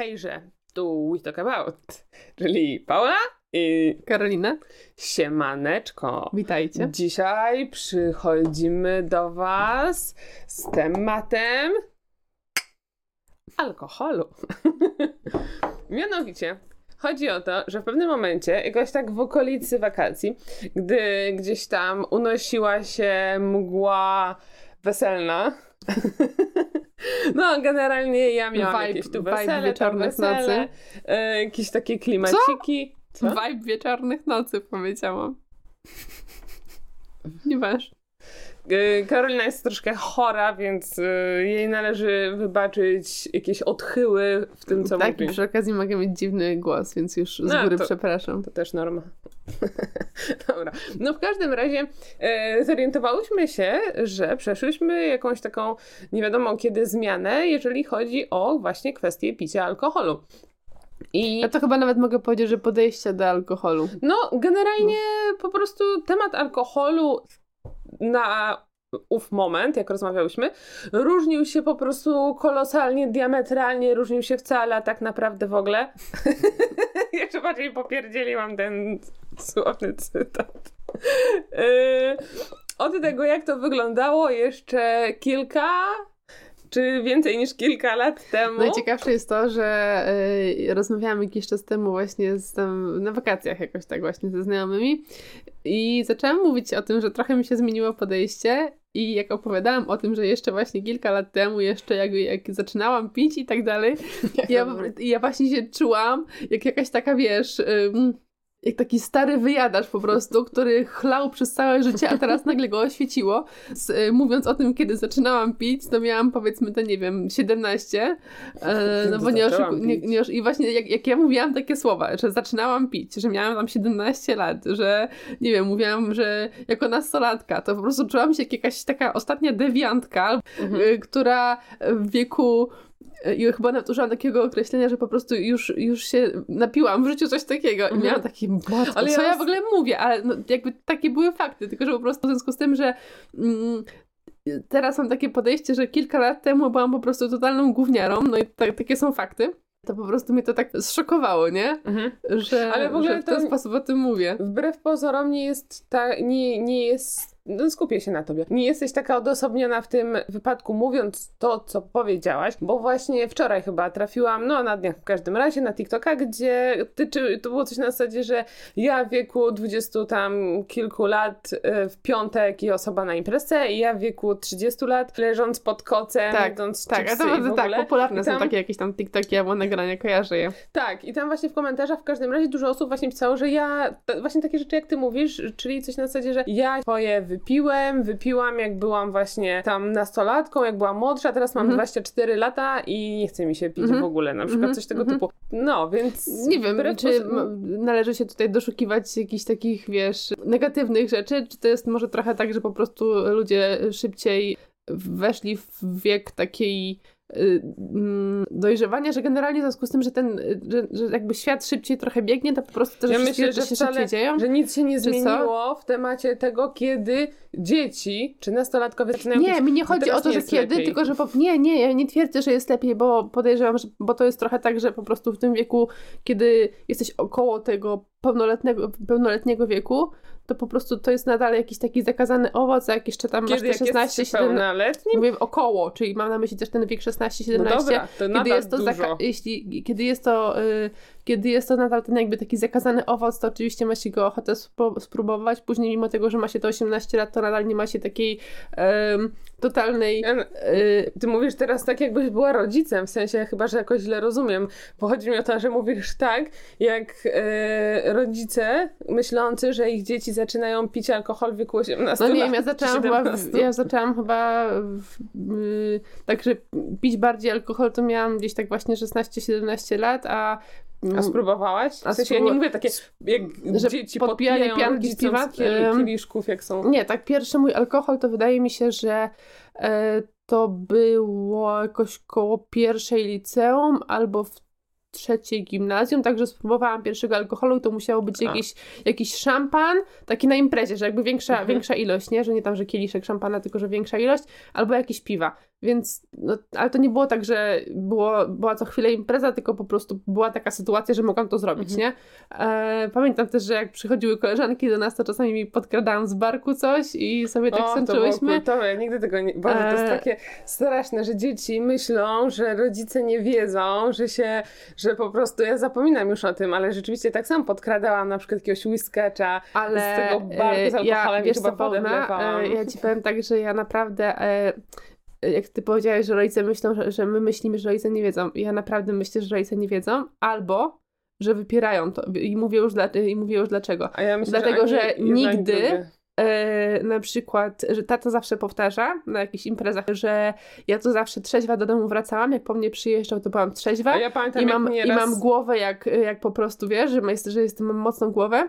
Hejże, tu We Talk About, czyli Paula i Karolina, Siemaneczko. witajcie. Dzisiaj przychodzimy do Was z tematem alkoholu. Mianowicie, chodzi o to, że w pewnym momencie, jakoś tak w okolicy wakacji, gdy gdzieś tam unosiła się mgła weselna, no, generalnie ja miałam Vibe- jakieś tu wesele, wieczornych wesele, nocy. e, jakieś takie klimaciki. Co? Vibe wieczornych nocy powiedziałam. Nie wiesz. Y, Karolina jest troszkę chora, więc y, jej należy wybaczyć jakieś odchyły w tym, co Tak, mówi. i przy okazji mogę mieć dziwny głos, więc już z No, góry to- przepraszam. To też norma. Dobra. No w każdym razie e, zorientowałyśmy się, że przeszłyśmy jakąś taką nie wiadomo kiedy zmianę, jeżeli chodzi o właśnie kwestię picia alkoholu. I Ja to chyba nawet mogę powiedzieć, że podejście do alkoholu. no generalnie po prostu temat alkoholu na ów moment, jak rozmawiałyśmy, różnił się po prostu kolosalnie, diametralnie, różnił się wcale, a tak naprawdę w ogóle. Jeszcze bardziej popierdzieliłam ten słowny cytat. Yy, Od tego, jak to wyglądało jeszcze kilka, czy więcej niż kilka lat temu. Najciekawsze jest to, że y, rozmawiałam jakiś czas temu właśnie z tam, na wakacjach jakoś tak właśnie ze znajomymi i zaczęłam mówić o tym, że trochę mi się zmieniło podejście i jak opowiadałam o tym, że jeszcze właśnie kilka lat temu, jeszcze jak, jak zaczynałam pić i tak dalej, ja, ja właśnie się czułam jak jakaś taka, wiesz... ym, jak taki stary wyjadacz po prostu, który chlał przez całe życie, a teraz nagle go oświeciło. Z, y, mówiąc o tym, kiedy zaczynałam pić, to miałam powiedzmy to nie wiem, 17. E, no bo nie, oszuku, nie, nie. I właśnie jak, jak ja mówiłam takie słowa, że zaczynałam pić, że miałam tam 17 lat, że nie wiem, mówiłam, że jako nastolatka, to po prostu czułam się jak jakaś taka ostatnia dewiantka, Mhm. y, która w wieku i chyba nawet użyłam takiego określenia, że po prostu już, już się napiłam w życiu coś takiego i Mhm. miałam taki, matko, Ale co ja w ogóle mówię, ale no, jakby takie były fakty, tylko że po prostu w związku z tym, że mm, teraz mam takie podejście, że kilka lat temu byłam po prostu totalną gówniarą, no i ta, takie są fakty, to po prostu mnie to tak zszokowało, nie? Mhm. Że, Ale w ogóle że w ten sposób o tym mówię. Wbrew pozorom nie jest ta, nie, nie jest, no skupię się na tobie, nie jesteś taka odosobniona w tym wypadku mówiąc to, co powiedziałaś, bo właśnie wczoraj chyba trafiłam, no na dniach w każdym razie, na TikToka, gdzie tyczy, to było coś na zasadzie, że ja w wieku 20 tam kilku lat e, w piątek i osoba na imprezę i ja w wieku 30 lat leżąc pod kocem, Tak, jedząc Tak, a chipsy to w bardzo tak, popularne I są tam- takie jakieś tam TikToki albo nagrania, kojarzę je. Tak, i tam właśnie w komentarzach w każdym razie dużo osób właśnie pisało, że ja, właśnie takie rzeczy jak ty mówisz, czyli coś na zasadzie, że ja twoje wypiłem, wypiłam jak byłam właśnie tam nastolatką, jak byłam młodsza, teraz mam Mhm. 24 lata i nie chce mi się pić Mhm. w ogóle, na przykład Mhm. coś tego Mhm. typu. No, więc... Nie wiem, czy należy się tutaj doszukiwać jakichś takich, wiesz, negatywnych rzeczy, czy to jest może trochę tak, że po prostu ludzie szybciej weszli w wiek takiej mm, dojrzewania, że generalnie w związku z tym, że ten, y, że, że jakby świat szybciej trochę biegnie, to po prostu te Ja myślę, że się wcale, szybciej dzieją. że nic się nie zmieniło w temacie tego, kiedy dzieci czy nastolatkowie zaczynają Nie, mi nie chodzi o to, że kiedy, lepiej. tylko że po... nie, nie, ja nie twierdzę, że jest lepiej, bo podejrzewam, że bo to jest trochę tak, że po prostu w tym wieku, kiedy jesteś około tego pełnoletniego, pełnoletniego wieku, to po prostu to jest nadal jakiś taki zakazany owoc, a jak jeszcze tam Kiedy masz te jak 16, jesteś 17, pełnoletni, mówię około, czyli mam na myśli też ten wiek 16-17, no dobra, to kiedy jest to dużo. zaka- jeśli, kiedy jest to y, kiedy jest to nadal ten jakby taki zakazany owoc, to oczywiście ma się go ochotę spró- spróbować. Później mimo tego, że ma się to 18 lat, to nadal nie ma się takiej em, totalnej y, Ty mówisz teraz tak, jakbyś była rodzicem, w sensie chyba, że jakoś źle rozumiem, bo chodzi mi o to, że mówisz tak, jak e, rodzice myślący, że ich dzieci zaczynają pić alkohol w wieku 18 No nie wiem, ja zaczęłam chyba, w, 17. ja zaczęłam chyba w, y, tak, że pić bardziej alkohol to miałam gdzieś tak właśnie 16-17 lat, a A spróbowałaś? A W sensie ja nie mówię takie, jak że dzieci podpijają pianki z rodzicom piwa, kieliszków, jak są. Nie, tak pierwszy mój alkohol to wydaje mi się, że e, to było jakoś koło pierwszej liceum albo w trzeciej gimnazjum, także spróbowałam pierwszego alkoholu i to musiało być jakiś, jakiś szampan, taki na imprezie, że jakby większa, Mhm. większa ilość, nie? Że nie tam, że kieliszek szampana, tylko że większa ilość, albo jakieś piwa. Więc, no, ale to nie było tak, że było, była co chwilę impreza, tylko po prostu była taka sytuacja, że mogłam to zrobić, Mhm. nie? E, pamiętam też, że jak przychodziły koleżanki do nas, to czasami mi podkradałam z barku coś i sobie tak o, to sączyłyśmy. kultowe. Ja nigdy tego nie... Boże, to jest E. takie straszne, że dzieci myślą, że rodzice nie wiedzą, że się, że po prostu, ja zapominam już o tym, ale rzeczywiście tak samo podkradałam na przykład jakiegoś whiskacza Ale z tego barku z e, ja, alkoholem i wiesz chyba wodę wlewałam. e, ja ci powiem tak, że ja naprawdę, e, jak ty powiedziałeś, że rodzice myślą, że, że my myślimy, że rodzice nie wiedzą. Ja naprawdę myślę, że rodzice nie wiedzą, albo że wypierają to. I mówię już, dla, i mówię już dlaczego. A ja myślę, Dlatego, że, że nigdy E, na przykład, że tata zawsze powtarza na jakichś imprezach, że ja to zawsze trzeźwa do domu wracałam, jak po mnie przyjeżdżał, to byłam trzeźwa A ja pamiętam, i mam, i mam głowę jak, jak po prostu, wiesz, że, jest, że jestem, mam mocną głowę.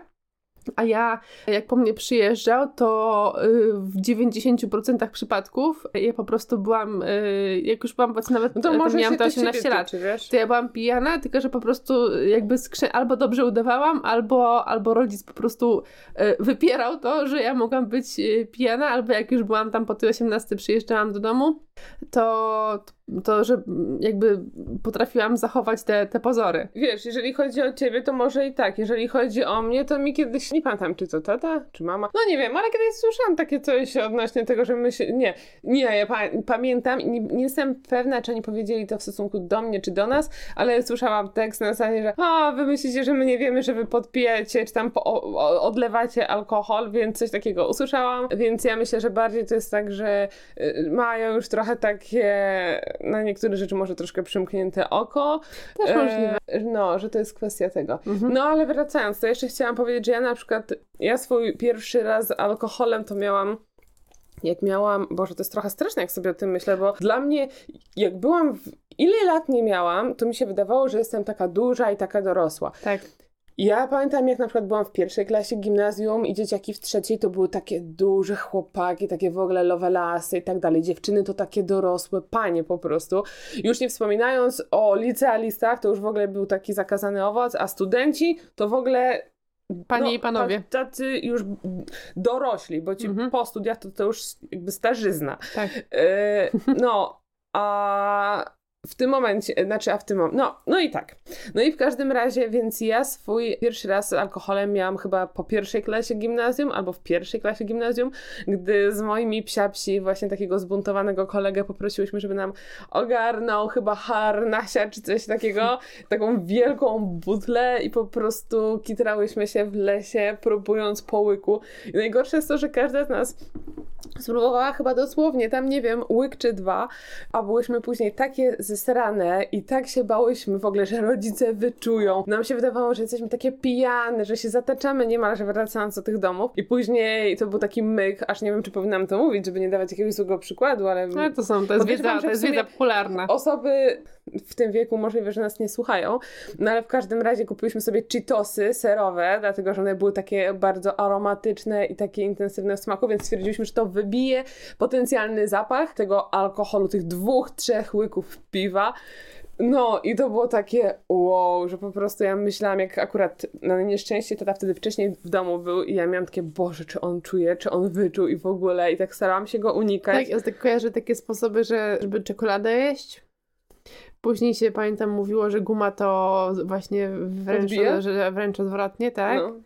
A ja, jak po mnie przyjeżdżał, to y, w 90% przypadków ja po prostu byłam, y, jak już byłam, nawet No to może miałam to 18 ciebie lat, Tyczy, to ja byłam pijana, tylko że po prostu jakby skrze- albo dobrze udawałam, albo, albo rodzic po prostu e, wypierał to, że ja mogłam być pijana, albo jak już byłam tam po tej 18 przyjeżdżałam do domu, to, to że jakby potrafiłam zachować te, te pozory. Wiesz, jeżeli chodzi o ciebie, to może i tak. Jeżeli chodzi o mnie, to mi kiedyś, nie pamiętam, czy to tata, czy mama, no nie wiem, ale kiedyś słyszałam takie coś odnośnie tego, że my się, nie, nie, ja pa pamiętam i nie, nie jestem pewna, czy oni powiedzieli to w stosunku do mnie, czy do nas, ale słyszałam tekst na zasadzie, że a, wy myślicie, że my nie wiemy, że wy podpijecie, czy tam po, o, odlewacie alkohol, więc coś takiego usłyszałam, więc ja myślę, że bardziej to jest tak, że y, mają już trochę takie, na niektóre rzeczy może troszkę przymknięte oko, Też możliwe. E, no, że to jest kwestia tego. Mhm. No, ale wracając, to jeszcze chciałam powiedzieć, że ja na przykład, ja swój pierwszy raz z alkoholem to miałam jak miałam, Boże, to jest trochę straszne, jak sobie o tym myślę, bo dla mnie, jak byłam, w, ile lat nie miałam, to mi się wydawało, że jestem taka duża i taka dorosła. Tak. Ja pamiętam, jak na przykład byłam w pierwszej klasie gimnazjum i dzieciaki w trzeciej to były takie duże chłopaki, takie w ogóle lovelasy i tak dalej. Dziewczyny to takie dorosłe panie po prostu. Już nie wspominając o licealistach, to już w ogóle był taki zakazany owoc, a studenci to w ogóle Panie no, i panowie. ta- Tacy już dorośli, bo ci Mhm. po studiach to, to już jakby starzyzna. Tak. E, no, a w tym momencie, znaczy, a w tym momencie, no, no i tak. No i w każdym razie, więc ja swój pierwszy raz z alkoholem miałam chyba po pierwszej klasie gimnazjum, albo w pierwszej klasie gimnazjum, gdy z moimi psiapsi właśnie takiego zbuntowanego kolegę poprosiłyśmy, żeby nam ogarnął chyba harnasia czy coś takiego, taką wielką butlę i po prostu kitrałyśmy się w lesie, próbując po łyku. I najgorsze jest to, że każda z nas spróbowała chyba dosłownie, tam nie wiem, łyk czy dwa, a byłyśmy później takie zesrane i tak się bałyśmy w ogóle, że rodzice wyczują. Nam się wydawało, że jesteśmy takie pijane, że się zataczamy niemalże wracając do tych domów i później to był taki myk, aż nie wiem, czy powinnam to mówić, żeby nie dawać jakiegoś złego przykładu, ale... Ale to są, to jest wiedza, to jest wiedza popularna. Osoby w tym wieku możliwe, że nas nie słuchają, no ale w każdym razie kupiliśmy sobie Cheetosy serowe, dlatego że one były takie bardzo aromatyczne i takie intensywne w smaku, więc stwierdziliśmy, że to wybije potencjalny zapach tego alkoholu, tych dwóch, trzech łyków piwa. No i to było takie wow, że po prostu ja myślałam, jak akurat na nieszczęście tata wtedy wcześniej w domu był i ja miałam takie, Boże, czy on czuje, czy on wyczuł i w ogóle i tak starałam się go unikać. Tak, ja tak kojarzę takie sposoby, że żeby czekoladę jeść. Później się, pamiętam, mówiło, że guma to właśnie wręcz, że wręcz odwrotnie, tak? No.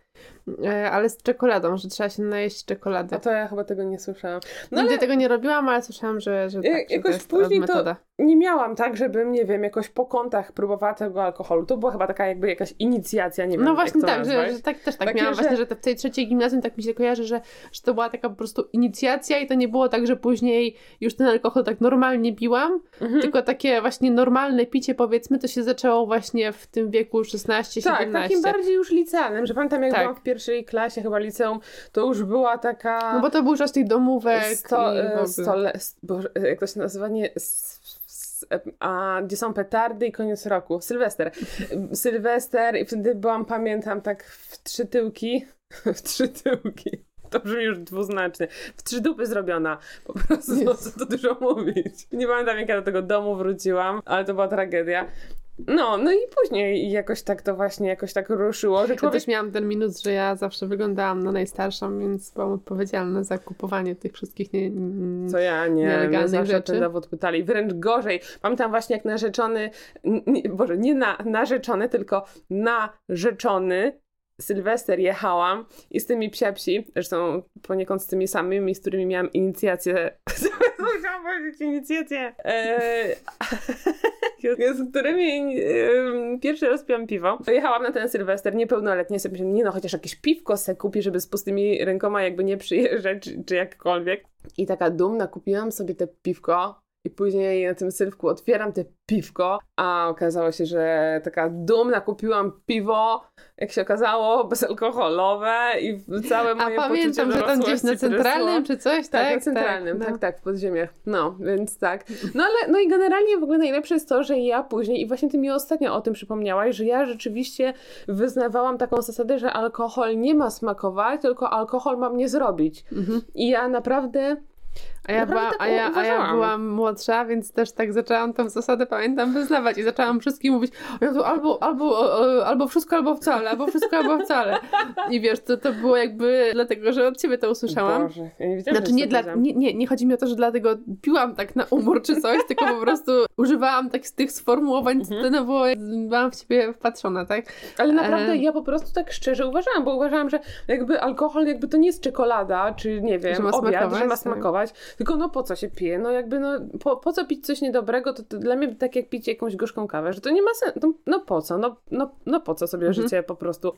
E, Ale z czekoladą, że trzeba się najeść czekolady. A to ja chyba tego nie słyszałam. No Nigdy ale tego nie robiłam, ale słyszałam, że, że, tak, Ja- że jakoś to później to- nie miałam tak, żebym, nie wiem, jakoś po kątach próbowała tego alkoholu. To była chyba taka jakby jakaś inicjacja, nie wiem No właśnie tak, że, że tak, też tak Takie, miałam że- właśnie, że w tej trzeciej gimnazjum tak mi się kojarzy, że, że to była taka po prostu inicjacja i to nie było tak, że później już ten alkohol tak normalnie piłam, Mhm. tylko takie właśnie normalne picie powiedzmy to się zaczęło właśnie w tym wieku 16-17. Tak, takim bardziej już licealnym, że pamiętam jak Tak. byłam w pierwszej klasie chyba liceum, to już była taka... No bo to był czas tych domówek Sto, stole, Boże, jak to się nazywa, nie, a, gdzie są petardy i koniec roku, Sylwester. Sylwester i wtedy byłam, pamiętam, tak w trzy tyłki, w trzy tyłki. To brzmi już dwuznacznie. W trzy dupy zrobiona. Po prostu, no, co to dużo mówić. Nie pamiętam, jak ja do tego domu wróciłam, ale to była tragedia. No, no i później jakoś tak to właśnie jakoś tak ruszyło, że Ja człowiek... też miałam ten minus, że ja zawsze wyglądałam na najstarszą, więc byłam odpowiedzialna za kupowanie tych wszystkich nie, nie, Co ja nie, nielegalnych zawsze rzeczy. ten dowód pytali. Wręcz gorzej. Pamiętam właśnie jak narzeczony, nie, Boże, nie na, narzeczony, tylko narzeczony Sylwester jechałam i z tymi psiapsi, zresztą poniekąd z tymi samymi, z którymi miałam inicjację. Musiałam powiedzieć inicjację. Eee, z którymi pierwszy raz piłam piwo. Jechałam na ten Sylwester, niepełnoletnie, sobie myślałam, nie no, chociaż jakieś piwko se kupi, żeby z pustymi rękoma jakby nie przyjeżdżać, czy, czy jakkolwiek. I taka dumna, kupiłam sobie te piwko i później na tym sylwku otwieram te piwko, a okazało się, że taka dumna kupiłam piwo, jak się okazało, bezalkoholowe i całe A moje pamiętam, poczucie że tam gdzieś na centralnym czy coś, tak, tak? na centralnym, tak, no. tak, w podziemiach. No, więc tak. No ale, no i generalnie w ogóle najlepsze jest to, że ja później, i właśnie ty mi ostatnio o tym przypomniałaś, że ja rzeczywiście wyznawałam taką zasadę, że alkohol nie ma smakować, tylko alkohol ma mnie zrobić. Mhm. I ja naprawdę A ja, była, tak a, ja, a ja byłam młodsza, więc też tak zaczęłam tą zasadę, pamiętam, wyznawać i zaczęłam wszystkim mówić, ja tu albo, albo, albo wszystko, albo wcale, albo wszystko, albo wcale. I wiesz, to, to było jakby dlatego, że od ciebie to usłyszałam. Boże, ja nie Znaczy nie, to dla, nie, nie, nie chodzi mi o to, że dlatego piłam tak na umór czy coś, tylko po prostu używałam tak z tych sformułowań, Mhm. to no było, byłam w ciebie wpatrzona, tak? Ale naprawdę E. ja po prostu tak szczerze uważałam, bo uważałam, że jakby alkohol jakby to nie jest czekolada, czy nie wiem, Że ma obiad, smakować, że ma tak. Tylko no po co się pije? No jakby no po, po co pić coś niedobrego? To, to dla mnie tak jak pić jakąś gorzką kawę, że to nie ma sensu. No, no po co? No, no, no po co sobie Mhm. życie po prostu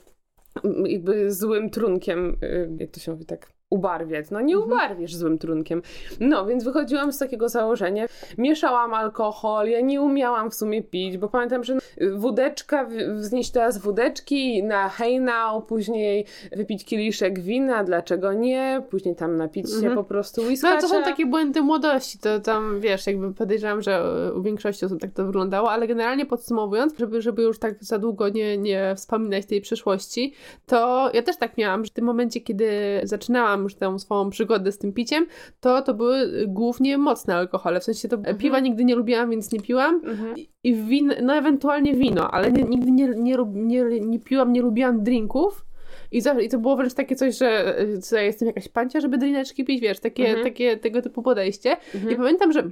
jakby złym trunkiem, y, jak to się mówi tak, ubarwiać. No nie Mhm. ubarwisz złym trunkiem. No, więc wychodziłam z takiego założenia. Mieszałam alkohol, ja nie umiałam w sumie pić, bo pamiętam, że wódeczka, w- wznieść teraz wódeczki na hejnał, później wypić kieliszek wina, dlaczego nie? Później tam napić się Mhm. po prostu No whiskacza. ale to są takie błędy młodości, to tam wiesz, jakby podejrzewam, że e, u większości osób tak to wyglądało, ale generalnie podsumowując, żeby, żeby już tak za długo nie, nie wspominać tej przeszłości, to ja też tak miałam, że w tym momencie, kiedy zaczynałam już tę swoją przygodę z tym piciem, to to były głównie mocne alkohole, w sensie to Mhm. piwa nigdy nie lubiłam, więc nie piłam Mhm. i win, no ewentualnie wino, ale nie, nigdy nie, nie, nie, nie piłam, nie lubiłam drinków. I, za, I to było wręcz takie coś, że y, ja jestem jakaś pancia, żeby drineczki pić, wiesz, takie, Mhm. takie tego typu podejście. I Mhm. pamiętam, że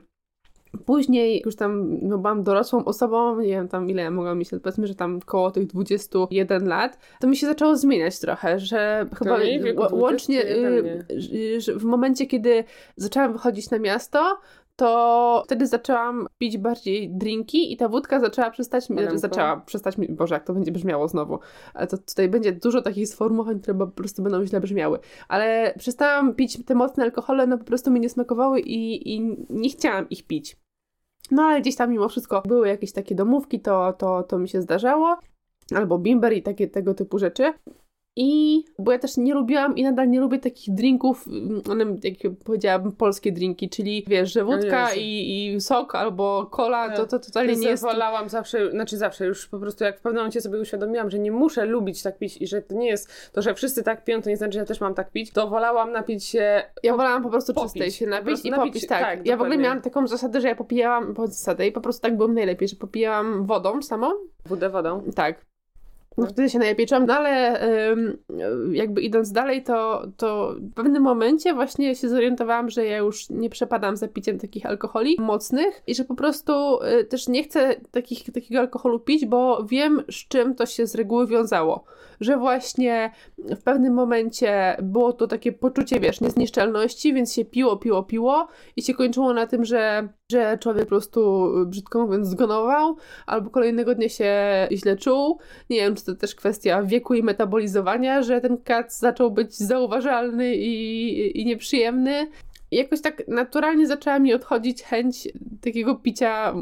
później już tam no, byłam dorosłą osobą, nie wiem tam ile ja mogłam mieć, powiedzmy, że tam koło tych 21 lat, to mi się zaczęło zmieniać trochę, że chyba wieku ł- łącznie 21 y, że w momencie, kiedy zaczęłam wychodzić na miasto, to wtedy zaczęłam pić bardziej drinki i ta wódka zaczęła przestać mi, Palemko. zaczęła przestać mi, Boże, jak to będzie brzmiało znowu, ale to tutaj będzie dużo takich sformułowań, które po prostu będą źle brzmiały, ale przestałam pić te mocne alkohole, no po prostu mi nie smakowały i, i nie chciałam ich pić. No ale gdzieś tam mimo wszystko były jakieś takie domówki, to, to, to mi się zdarzało. Albo bimber i takie tego typu rzeczy. I bo ja też nie lubiłam i nadal nie lubię takich drinków, mm, one, jak powiedziałabym, polskie drinki, czyli wiesz, że wódka i, i sok albo cola, to, to totalnie nie jest. wolałam zawsze, znaczy zawsze, już po prostu jak w pewnym momencie sobie uświadomiłam, że nie muszę lubić tak pić i że to nie jest to, że wszyscy tak piją, to nie znaczy, że ja też mam tak pić, to wolałam napić się Ja wolałam po prostu popić. czystej się napić i napić popić, tak. tak, ja w ogóle dokładnie. miałam taką zasadę, że ja popijałam, po zasadę i po prostu tak byłem najlepiej, że popijałam wodą samą, wódę wodą. Tak. No wtedy się najlepiej czułam, no ale jakby idąc dalej, to, to w pewnym momencie właśnie się zorientowałam, że ja już nie przepadam za piciem takich alkoholi mocnych i że po prostu y, też nie chcę takich, takiego alkoholu pić, bo wiem z czym to się z reguły wiązało. Że właśnie w pewnym momencie było to takie poczucie, wiesz, niezniszczalności, więc się piło, piło, piło i się kończyło na tym, że, że człowiek po prostu, y, brzydko mówiąc, zgonował, albo kolejnego dnia się źle czuł. Nie wiem, czy to też kwestia wieku i metabolizowania, że ten kac zaczął być zauważalny i, i nieprzyjemny. I jakoś tak naturalnie zaczęła mi odchodzić chęć takiego picia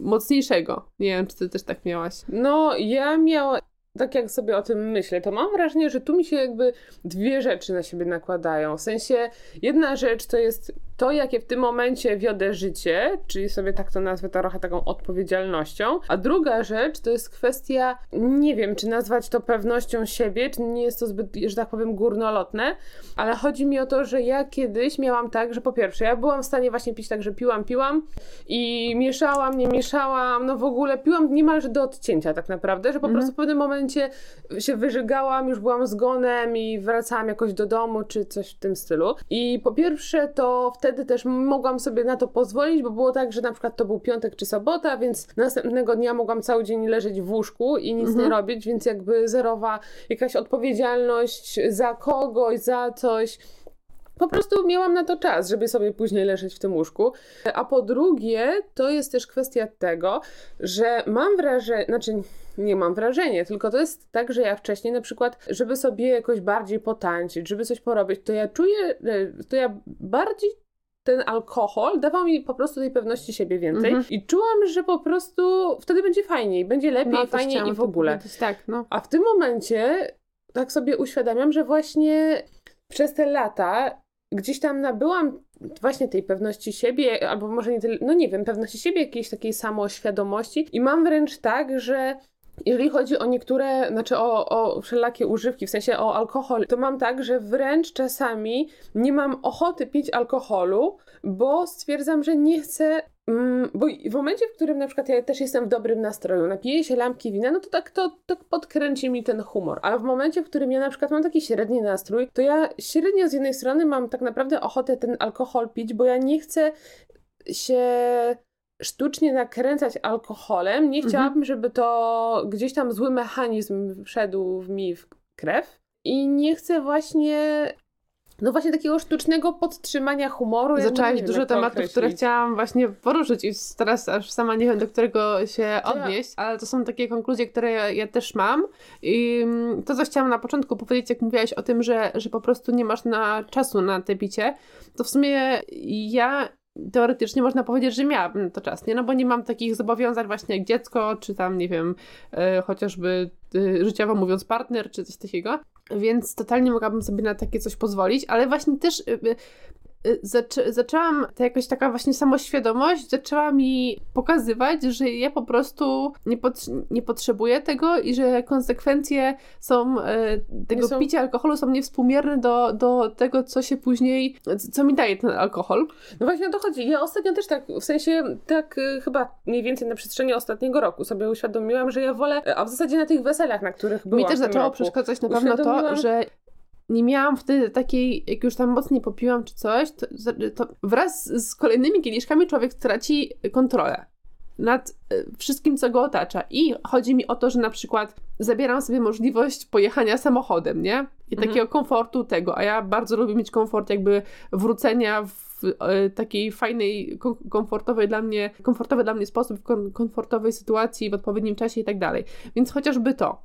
mocniejszego. Nie wiem, czy ty też tak miałaś. No, ja miałam, tak jak sobie o tym myślę, to mam wrażenie, że tu mi się jakby dwie rzeczy na siebie nakładają. W sensie, jedna rzecz to jest to, jakie w tym momencie wiodę życie, czyli sobie tak to nazwę trochę taką odpowiedzialnością. A druga rzecz to jest kwestia, nie wiem, czy nazwać to pewnością siebie, czy nie jest to zbyt, że tak powiem, górnolotne, ale chodzi mi o to, że ja kiedyś miałam tak, że po pierwsze, ja byłam w stanie właśnie pić tak, że piłam, piłam i mieszałam, nie mieszałam, no w ogóle piłam niemalże do odcięcia tak naprawdę, że po mhm. prostu w pewnym momencie się wyżygałam, już byłam zgonem i wracałam jakoś do domu, czy coś w tym stylu. I po pierwsze, to wtedy też mogłam sobie na to pozwolić, bo było tak, że na przykład to był piątek czy sobota, więc następnego dnia mogłam cały dzień leżeć w łóżku i nic mhm. nie robić, więc jakby zerowa jakaś odpowiedzialność za kogoś, za coś po prostu miałam na to czas, żeby sobie później leżeć w tym łóżku. A po drugie, to jest też kwestia tego, że mam wrażenie, znaczy nie mam wrażenia, tylko to jest tak, że ja wcześniej na przykład, żeby sobie jakoś bardziej potańczyć, żeby coś porobić, to ja czuję, to ja bardziej ten alkohol dawał mi po prostu tej pewności siebie więcej mhm. i czułam, że po prostu wtedy będzie fajniej, będzie lepiej, no, fajniej i w ogóle. Tak, no. A w tym momencie tak sobie uświadamiam, że właśnie przez te lata gdzieś tam nabyłam właśnie tej pewności siebie, albo może nie tyle, no nie wiem, pewności siebie, jakiejś takiej samoświadomości i mam wręcz tak, że jeżeli chodzi o niektóre, znaczy o, o wszelakie używki, w sensie o alkohol, to mam tak, że wręcz czasami nie mam ochoty pić alkoholu, bo stwierdzam, że nie chcę Mm, bo w momencie, w którym na przykład ja też jestem w dobrym nastroju, napiję się lampki wina, no to tak to, to podkręci mi ten humor. Ale w momencie, w którym ja na przykład mam taki średni nastrój, to ja średnio z jednej strony mam tak naprawdę ochotę ten alkohol pić, bo ja nie chcę się sztucznie nakręcać alkoholem. Nie mhm. chciałabym, żeby to gdzieś tam zły mechanizm wszedł w mi w krew. I nie chcę właśnie no właśnie takiego sztucznego podtrzymania humoru. Zaczęłaś dużo tematów, które chciałam właśnie poruszyć i teraz aż sama nie wiem, do którego się odnieść, ale to są takie konkluzje, które ja, ja, też mam i mm, to, co chciałam na początku powiedzieć, jak mówiłaś o tym, że, że po prostu nie masz na czasu na te picie, to w sumie ja teoretycznie można powiedzieć, że miałabym to czas, nie? No bo nie mam takich zobowiązań właśnie jak dziecko, czy tam, nie wiem, e, chociażby e, życiowo mówiąc partner, czy coś takiego. Więc totalnie mogłabym sobie na takie coś pozwolić, ale właśnie też e, Y, zaczę zaczęłam, ta jakaś taka właśnie samoświadomość zaczęła mi pokazywać, że ja po prostu nie, pot nie potrzebuję tego i że konsekwencje są e, tego są... picia alkoholu są niewspółmierne do, do tego, co się później, co mi daje ten alkohol. No właśnie o to chodzi. Ja ostatnio też tak, w sensie tak y, chyba mniej więcej na przestrzeni ostatniego roku sobie uświadomiłam, że ja wolę, a w zasadzie na tych weselach, na których byłam Mi też zaczęło przeszkadzać na pewno to, że nie miałam wtedy takiej, jak już tam mocniej popiłam czy coś, to, to wraz z kolejnymi kieliszkami człowiek traci kontrolę nad e, wszystkim, co go otacza. I chodzi mi o to, że na przykład zabieram sobie możliwość pojechania samochodem, nie? I mhm. takiego komfortu tego, a ja bardzo lubię mieć komfort jakby wrócenia w e, takiej fajnej, komfortowej dla mnie, komfortowy dla mnie sposób, w komfortowej sytuacji, w odpowiednim czasie i tak dalej. Więc chociażby to.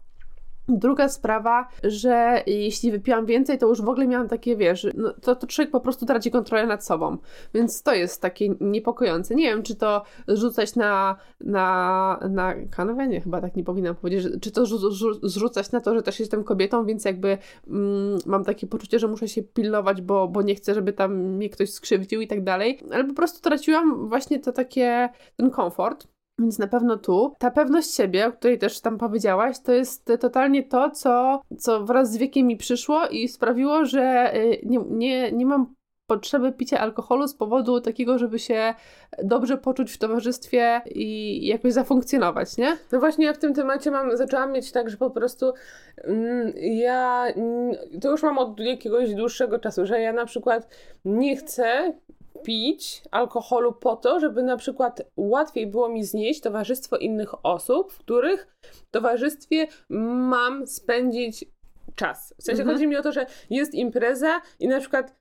Druga sprawa, że jeśli wypiłam więcej, to już w ogóle miałam takie, wiesz, no, to, to człowiek po prostu traci kontrolę nad sobą. Więc to jest takie niepokojące. Nie wiem, czy to rzucać na, na, na kanwę? Nie, chyba tak nie powinnam powiedzieć. Czy to zrzucać na to, że też jestem kobietą, więc jakby mm, mam takie poczucie, że muszę się pilnować, bo, bo nie chcę, żeby tam mnie ktoś skrzywdził i tak dalej. Ale po prostu traciłam właśnie to takie, ten komfort. Więc na pewno tu ta pewność siebie, o której też tam powiedziałaś, to jest totalnie to, co, co wraz z wiekiem mi przyszło i sprawiło, że y, nie, nie, nie mam potrzeby picia alkoholu z powodu takiego, żeby się dobrze poczuć w towarzystwie i jakoś zafunkcjonować, nie? No właśnie ja w tym temacie mam, zaczęłam mieć tak, że po prostu mm, ja to już mam od jakiegoś dłuższego czasu, że ja na przykład nie chcę pić alkoholu po to, żeby na przykład łatwiej było mi znieść towarzystwo innych osób, w których towarzystwie mam spędzić czas. W sensie mhm. chodzi mi o to, że jest impreza i na przykład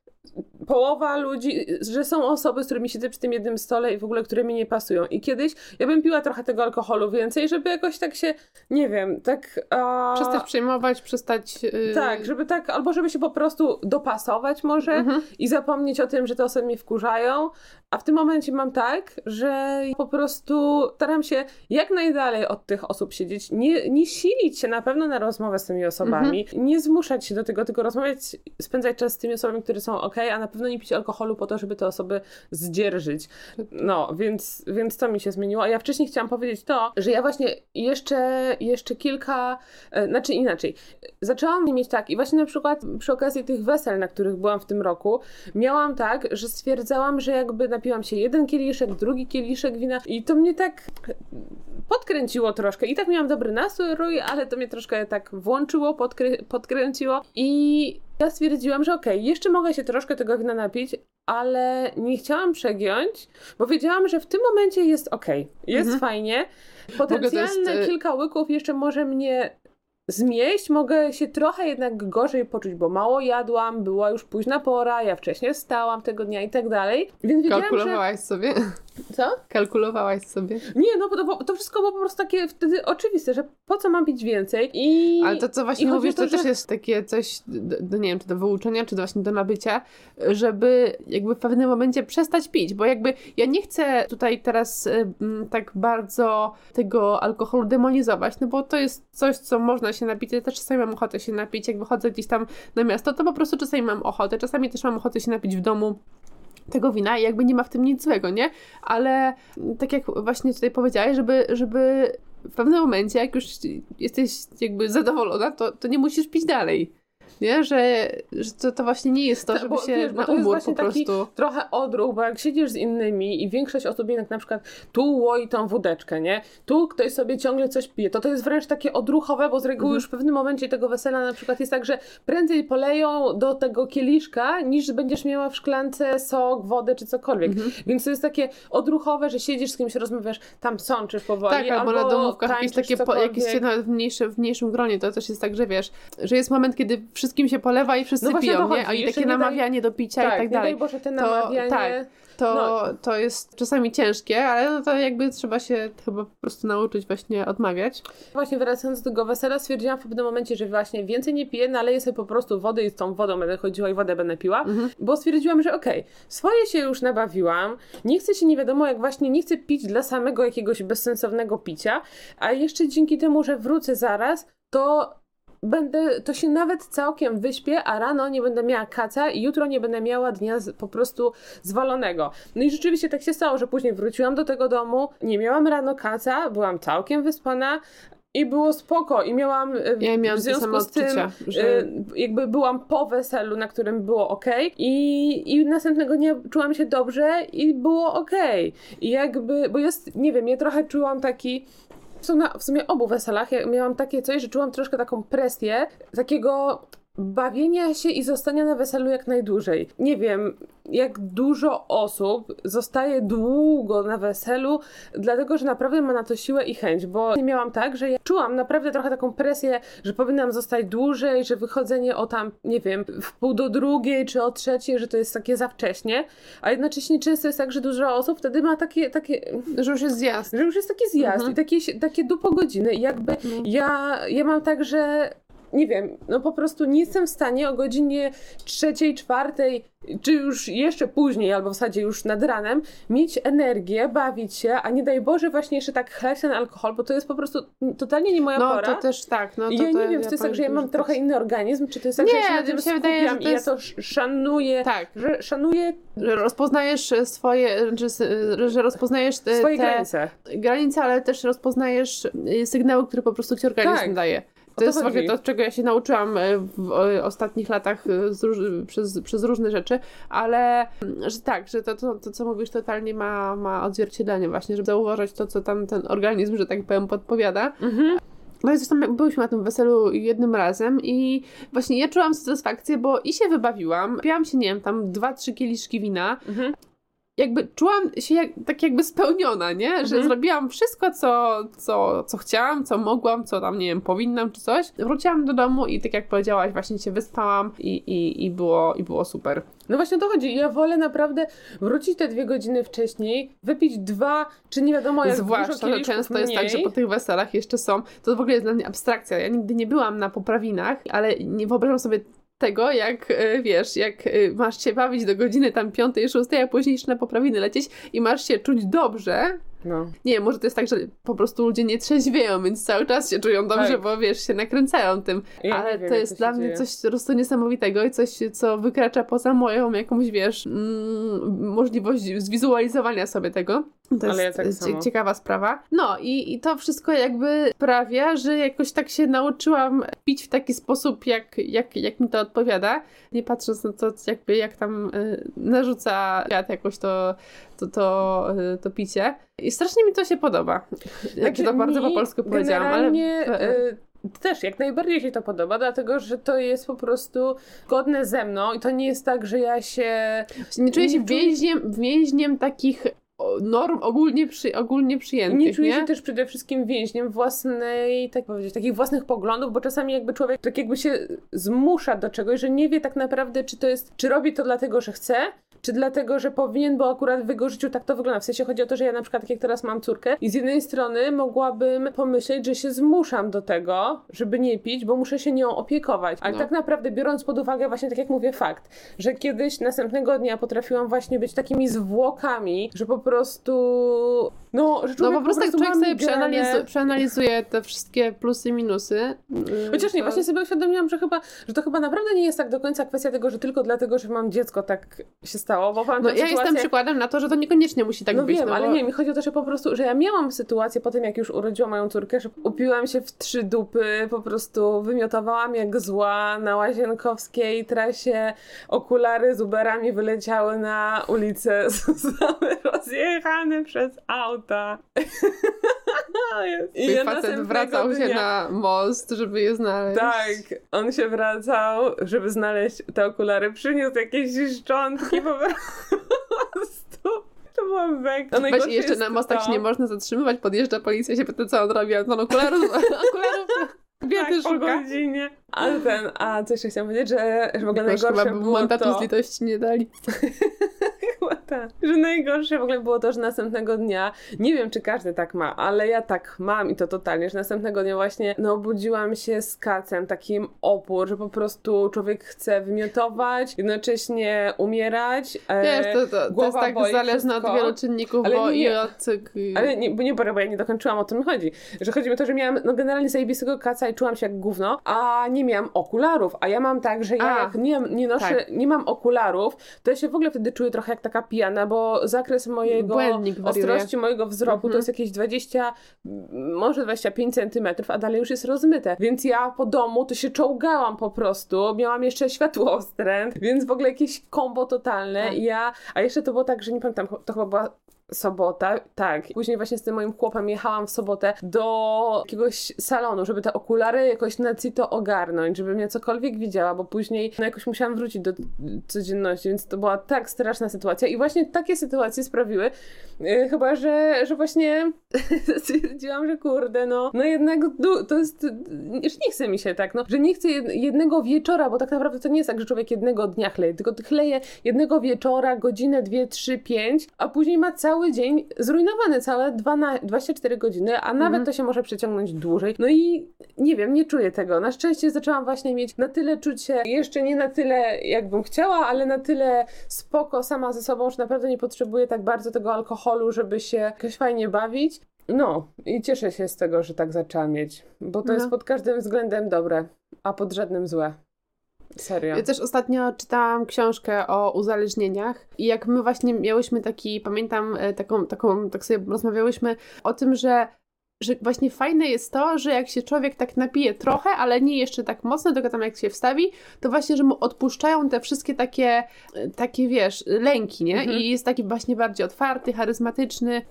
połowa ludzi, że są osoby, z którymi siedzę przy tym jednym stole i w ogóle, które mi nie pasują. I kiedyś ja bym piła trochę tego alkoholu więcej, żeby jakoś tak się, nie wiem, tak... A... Przestać przejmować, przestać... Yy... Tak, żeby tak, albo żeby się po prostu dopasować może mhm. i zapomnieć o tym, że te osoby mnie wkurzają, a w tym momencie mam tak, że po prostu staram się jak najdalej od tych osób siedzieć, nie, nie silić się na pewno na rozmowę z tymi osobami, mhm. nie zmuszać się do tego, tylko rozmawiać, spędzać czas z tymi osobami, które są ok ok, a na pewno nie pić alkoholu po to, żeby te osoby zdzierżyć. No, więc, więc to mi się zmieniło. A ja wcześniej chciałam powiedzieć to, że ja właśnie jeszcze, jeszcze kilka, e, znaczy inaczej, zaczęłam mieć tak i właśnie na przykład przy okazji tych wesel, na których byłam w tym roku, miałam tak, że stwierdzałam, że jakby napiłam się jeden kieliszek, drugi kieliszek wina i to mnie tak podkręciło troszkę. I tak miałam dobry nastrój, ale to mnie troszkę tak włączyło, podkrę podkręciło i ja stwierdziłam, że okej, okay, jeszcze mogę się troszkę tego wina napić, ale nie chciałam przegiąć, bo wiedziałam, że w tym momencie jest okej, okay, jest mhm. fajnie. Potencjalne jest... kilka łyków jeszcze może mnie zmieść, mogę się trochę jednak gorzej poczuć, bo mało jadłam, była już późna pora, ja wcześniej stałam tego dnia i tak dalej. Więc Kalkulowałaś że... sobie? Co? Kalkulowałaś sobie? Nie, no bo to, to, wszystko było po prostu takie wtedy oczywiste, że po co mam pić więcej i... Ale to, co właśnie mówisz, to, to, też jest takie coś, do, do, nie wiem, czy do wyuczenia, czy do właśnie do nabycia, żeby jakby w pewnym momencie przestać pić, bo jakby ja nie chcę tutaj teraz y, tak bardzo tego alkoholu demonizować, no bo to jest coś, co można się napić, ja też czasami mam ochotę się napić, jak wychodzę gdzieś tam na miasto, to po prostu czasami mam ochotę, czasami też mam ochotę się napić w domu, tego wina i jakby nie ma w tym nic złego, nie? Ale tak jak właśnie tutaj powiedziałeś, żeby, żeby w pewnym momencie, jak już jesteś jakby zadowolona, to, to nie musisz pić dalej nie? Że, że to, to właśnie nie jest to, żeby bo, się wiesz, na umór po prostu... trochę odruch, bo jak siedzisz z innymi i większość osób jednak na przykład tu łoi tą wódeczkę, nie? Tu ktoś sobie ciągle coś pije, to to jest wręcz takie odruchowe, bo z reguły mhm. już w pewnym momencie tego wesela na przykład jest tak, że prędzej poleją do tego kieliszka, niż będziesz miała w szklance sok, wodę czy cokolwiek. Mhm. Więc to jest takie odruchowe, że siedzisz z kimś, rozmawiasz, tam sączysz powoli, tak, albo, albo na domówkach jakieś takie, po, jakieś nawet w, mniejsze, w mniejszym gronie, to też jest tak, że wiesz, że jest moment, kiedy wszystkim się polewa i wszyscy no piją, nie? A i takie namawianie do picia tak, i tak dalej. Boże, te namawianie... To, tak, to, no. to jest czasami ciężkie, ale no to jakby trzeba się chyba po prostu nauczyć właśnie odmawiać. Właśnie wracając do tego wesela, stwierdziłam w pewnym momencie, że właśnie więcej nie piję, naleję sobie po prostu wody i z tą wodą będę chodziła i wodę będę piła, mhm. bo stwierdziłam, że okej, okay, swoje się już nabawiłam, nie chcę się nie wiadomo jak właśnie, nie chcę pić dla samego jakiegoś bezsensownego picia, a jeszcze dzięki temu, że wrócę zaraz, to będę, to się nawet całkiem wyśpię, a rano nie będę miała kaca i jutro nie będę miała dnia z, po prostu zwalonego. No i rzeczywiście tak się stało, że później wróciłam do tego domu, nie miałam rano kaca, byłam całkiem wyspana, i było spoko i miałam e, ja miałam w związku z tym odczucia, że... E, jakby byłam po weselu, na którym było ok i, i następnego dnia czułam się dobrze i było ok. I jakby, bo jest, nie wiem, ja trochę czułam taki w sumie obu weselach. Ja miałam takie coś, że czułam troszkę taką presję, takiego bawienia się i zostania na weselu jak najdłużej. Nie wiem, jak dużo osób zostaje długo na weselu, dlatego że naprawdę ma na to siłę i chęć, bo nie miałam tak, że ja czułam naprawdę trochę taką presję, że powinnam zostać dłużej, że wychodzenie o tam, nie wiem, w pół do drugiej czy o trzeciej, że to jest takie za wcześnie, a jednocześnie często jest tak, że dużo osób wtedy ma takie, takie że już jest zjazd. Że już jest taki zjazd mhm. i takie, takie dupo godziny. Jakby mhm. ja, ja mam tak, że nie wiem, no po prostu nie jestem w stanie o godzinie trzeciej, czwartej, czy już jeszcze później, albo w zasadzie już nad ranem, mieć energię, bawić się, a nie daj Boże właśnie jeszcze tak chlać ten alkohol, bo to jest po prostu totalnie nie moja no, pora. No to też tak. No, to, ja nie wiem, czy to jest tak, że ja mam trochę inny organizm, czy to jest tak, nie, że ja się na tym skupiam wydaje, i jest... ja to szanuję, tak. że szanuję... Że rozpoznajesz swoje, że, że rozpoznajesz te, swoje granice. granice, ale też rozpoznajesz sygnały, które po prostu ci organizm tak. daje. To, jest właśnie to, czego ja się nauczyłam e, w ostatnich latach e, róż, przez, przez różne rzeczy, ale mm, że tak, że to, to, to co mówisz, totalnie ma, ma odzwierciedlenie właśnie, żeby zauważyć to, co tam ten organizm, że tak powiem, podpowiada. Mhm. No i zresztą byliśmy na tym weselu jednym razem i właśnie ja czułam satysfakcję, bo i się wybawiłam, piłam się, nie wiem, tam dwa, trzy kieliszki wina, mhm jakby czułam się jak, tak jakby spełniona, nie? Że mhm. zrobiłam wszystko, co, co, co chciałam, co mogłam, co tam, nie wiem, powinnam czy coś. Wróciłam do domu i tak jak powiedziałaś, właśnie się wyspałam i, i, i, było, i było super. No właśnie o to chodzi. Ja wolę naprawdę wrócić te dwie godziny wcześniej, wypić dwa, czy nie wiadomo jak Zwłaszcza, że często mniej. jest tak, że po tych weselach jeszcze są, to w ogóle jest dla mnie abstrakcja. Ja nigdy nie byłam na poprawinach, ale nie wyobrażam sobie tego, jak e, wiesz, jak e, masz się bawić do godziny tam piątej, szóstej, a później jeszcze na poprawiny lecieć i masz się czuć dobrze, No. Nie, może to jest tak, że po prostu ludzie nie trzeźwieją, więc cały czas się czują dobrze, tak. bo wiesz, się nakręcają tym. Ja Ale wiem, to jest dla mnie dzieje. coś po prostu niesamowitego i coś, co wykracza poza moją jakąś, wiesz, mm, możliwość zwizualizowania sobie tego. To Ale jest ja tak ciekawa sprawa. No i, i to wszystko jakby sprawia, że jakoś tak się nauczyłam pić w taki sposób, jak, jak, jak mi to odpowiada, nie patrząc na to, jakby jak tam y, narzuca świat jakoś to, to, to, y, to picie. I strasznie mi to się podoba. Znaczy, to bardzo po polsku powiedziałam, ale... Y, też jak najbardziej się to podoba, dlatego że to jest po prostu godne ze mną i to nie jest tak, że ja się. Nie czuję się więźniem, więźniem takich norm ogólnie, przy, ogólnie przyjętych. Nie czuję nie? się też przede wszystkim więźniem własnej, tak powiedzieć, takich własnych poglądów, bo czasami jakby człowiek tak jakby się zmusza do czegoś, że nie wie tak naprawdę, czy to jest, czy robi to dlatego, że chce, czy dlatego, że powinien, bo akurat w jego życiu tak to wygląda. W sensie chodzi o to, że ja na przykład, tak jak teraz mam córkę i z jednej strony mogłabym pomyśleć, że się zmuszam do tego, żeby nie pić, bo muszę się nią opiekować. Ale no. tak naprawdę biorąc pod uwagę właśnie, tak jak mówię, fakt, że kiedyś następnego dnia potrafiłam właśnie być takimi zwłokami, że po prostu no, że no po prostu, jak człowiek sobie przeanalizuje, przeanalizuje te wszystkie plusy i minusy. Y, Chociaż nie, to... właśnie sobie uświadomiłam, że chyba, że to chyba naprawdę nie jest tak do końca kwestia tego, że tylko dlatego, że mam dziecko tak się stało, bo No ja sytuację... jestem przykładem na to, że to niekoniecznie musi tak no być. Wiem, no ale nie, mi chodzi o to, że po prostu, że ja miałam sytuację po tym, jak już urodziłam moją córkę, że upiłam się w trzy dupy, po prostu wymiotowałam jak zła na łazienkowskiej trasie, okulary z Uberami wyleciały na ulicę, zostały rozjechane przez auta. I facet wracał dnia... się na most, żeby je znaleźć. Tak, on się wracał, żeby znaleźć te okulary. Przyniósł jakieś szczątki po prostu. To było mega. Weź jeszcze na mostach się nie można zatrzymywać, podjeżdża policja się pyta, co on robi, a on okularów, okularów Biedy tak, po godzinie. Ale ten, a co jeszcze chciałam powiedzieć, że, że w ogóle Jakoś najgorsze chyba było mandatu to... z litości nie dali. chyba tak. Że najgorsze w ogóle było to, że następnego dnia, nie wiem czy każdy tak ma, ale ja tak mam i to totalnie, że następnego dnia właśnie no obudziłam się z kacem, takim opór, że po prostu człowiek chce wymiotować, jednocześnie umierać. E, Wiesz, to, to, to jest tak zależne od wielu czynników, ale bo nie, i od... Ale nie, bo nie, bo ja nie dokończyłam, o tym chodzi. Że chodzi mi o to, że miałam no generalnie zajebistego kaca i czułam się jak gówno, a nie miałam okularów, a ja mam tak, że ja a, jak nie, nie noszę, tak. nie mam okularów, to ja się w ogóle wtedy czuję trochę jak taka pijana, bo zakres mojego ostrości mojego wzroku mhm. to jest jakieś 20, może 25 centymetrów, a dalej już jest rozmyte. Więc ja po domu to się czołgałam po prostu, miałam jeszcze światłostręt, więc w ogóle jakieś kombo totalne. Tak. Ja, a jeszcze to było tak, że nie pamiętam, to chyba była sobota, tak. Później właśnie z tym moim chłopem jechałam w sobotę do jakiegoś salonu, żeby te okulary jakoś na to ogarnąć, żebym ja cokolwiek widziała, bo później no jakoś musiałam wrócić do codzienności, więc to była tak straszna sytuacja i właśnie takie sytuacje sprawiły, yy, chyba, że, że właśnie stwierdziłam, że kurde, no, no jednak to jest, że nie chce mi się tak, no, że nie chcę jednego wieczora, bo tak naprawdę to nie jest tak, że człowiek jednego dnia chleje, tylko chleje jednego wieczora, godzinę, dwie, trzy, pięć, a później ma cały cały dzień zrujnowany, całe 12, 24 godziny, a nawet mhm. to się może przeciągnąć dłużej. No i nie wiem, nie czuję tego. Na szczęście zaczęłam właśnie mieć na tyle czucie, jeszcze nie na tyle jakbym chciała, ale na tyle spoko sama ze sobą, że naprawdę nie potrzebuję tak bardzo tego alkoholu, żeby się jakoś fajnie bawić. No i cieszę się z tego, że tak zaczęłam mieć, bo to no. jest pod każdym względem dobre, a pod żadnym złe. Serio. Ja też ostatnio czytałam książkę o uzależnieniach i jak my właśnie miałyśmy taki, pamiętam e, taką, taką tak sobie rozmawiałyśmy o tym, że że właśnie fajne jest to, że jak się człowiek tak napije trochę, ale nie jeszcze tak mocno, tylko tam jak się wstawi, to właśnie, że mu odpuszczają te wszystkie takie, e, takie wiesz, lęki, nie? Mhm. I jest taki właśnie bardziej otwarty, charyzmatyczny.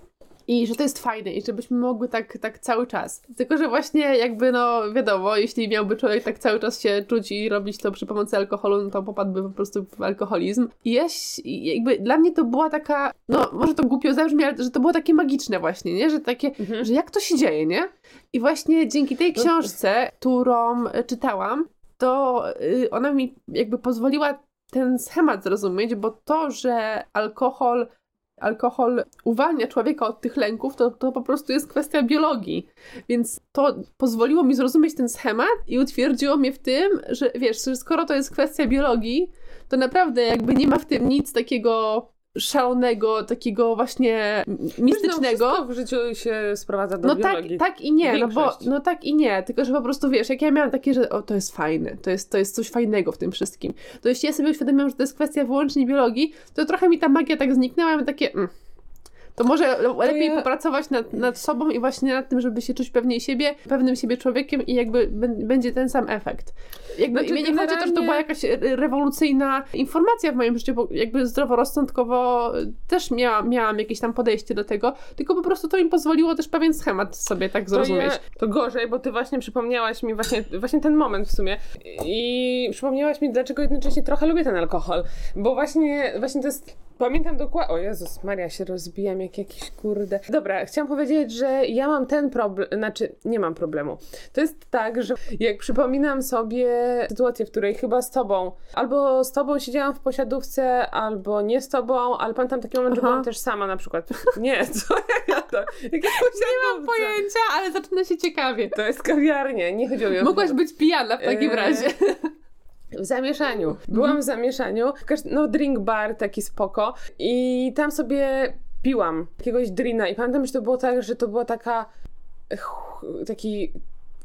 I że to jest fajne i żebyśmy mogły tak, tak cały czas. Tylko, że właśnie jakby, no wiadomo, jeśli miałby człowiek tak cały czas się czuć i robić to przy pomocy alkoholu, no to popadłby po prostu w alkoholizm. I jeś, jakby dla mnie to była taka, no może to głupio zabrzmi, ale że to było takie magiczne właśnie, nie? Że takie, mhm. że jak to się dzieje, nie? I właśnie dzięki tej no książce, którą czytałam, to y, ona mi jakby pozwoliła ten schemat zrozumieć, bo to, że alkohol alkohol uwalnia człowieka od tych lęków, to, to po prostu jest kwestia biologii. Więc to pozwoliło mi zrozumieć ten schemat i utwierdziło mnie w tym, że wiesz, że skoro to jest kwestia biologii, to naprawdę jakby nie ma w tym nic takiego szalonego, takiego właśnie mistycznego. Wiesz, no, w życiu się sprowadza do no biologii. tak, tak i nie, no bo no tak i nie, tylko że po prostu wiesz, jak ja miałam takie, że o, to jest fajne, to jest, to jest coś fajnego w tym wszystkim. To jeśli ja sobie uświadomiłam, że to jest kwestia wyłącznie biologii, to trochę mi ta magia tak zniknęła, ja mam takie mm, to może lepiej ja... popracować nad, nad sobą i właśnie nad tym, żeby się czuć pewniej siebie, pewnym siebie człowiekiem i jakby będzie ten sam efekt. Jakby znaczy, mnie nie generalnie... chodzi to, że to była jakaś rewolucyjna informacja w moim życiu, bo jakby zdroworozsądkowo też miała, miałam jakieś tam podejście do tego, tylko po prostu to mi pozwoliło też pewien schemat sobie tak zrozumieć. To, je, to gorzej, bo ty właśnie przypomniałaś mi właśnie, właśnie ten moment w sumie i przypomniałaś mi, dlaczego jednocześnie trochę lubię ten alkohol, bo właśnie, właśnie to jest Pamiętam dokładnie. O Jezus Maria, się rozbijam jak jakiś kurde. Dobra, chciałam powiedzieć, że ja mam ten problem, znaczy nie mam problemu. To jest tak, że jak przypominam sobie sytuację, w której chyba z tobą, albo z tobą siedziałam w posiadówce, albo nie z tobą, ale pamiętam taki moment, Aha. że byłam też sama na przykład. Nie, co ja to? Jakie nie mam pojęcia, ale zaczyna się ciekawie. To jest kawiarnia, nie chodziło mi o Mogłaś być pijana w takim eee... razie. W zamieszaniu. Byłam w zamieszaniu. No, drink bar taki spoko. I tam sobie piłam jakiegoś drina. I pamiętam, że to było tak, że to była taka. taki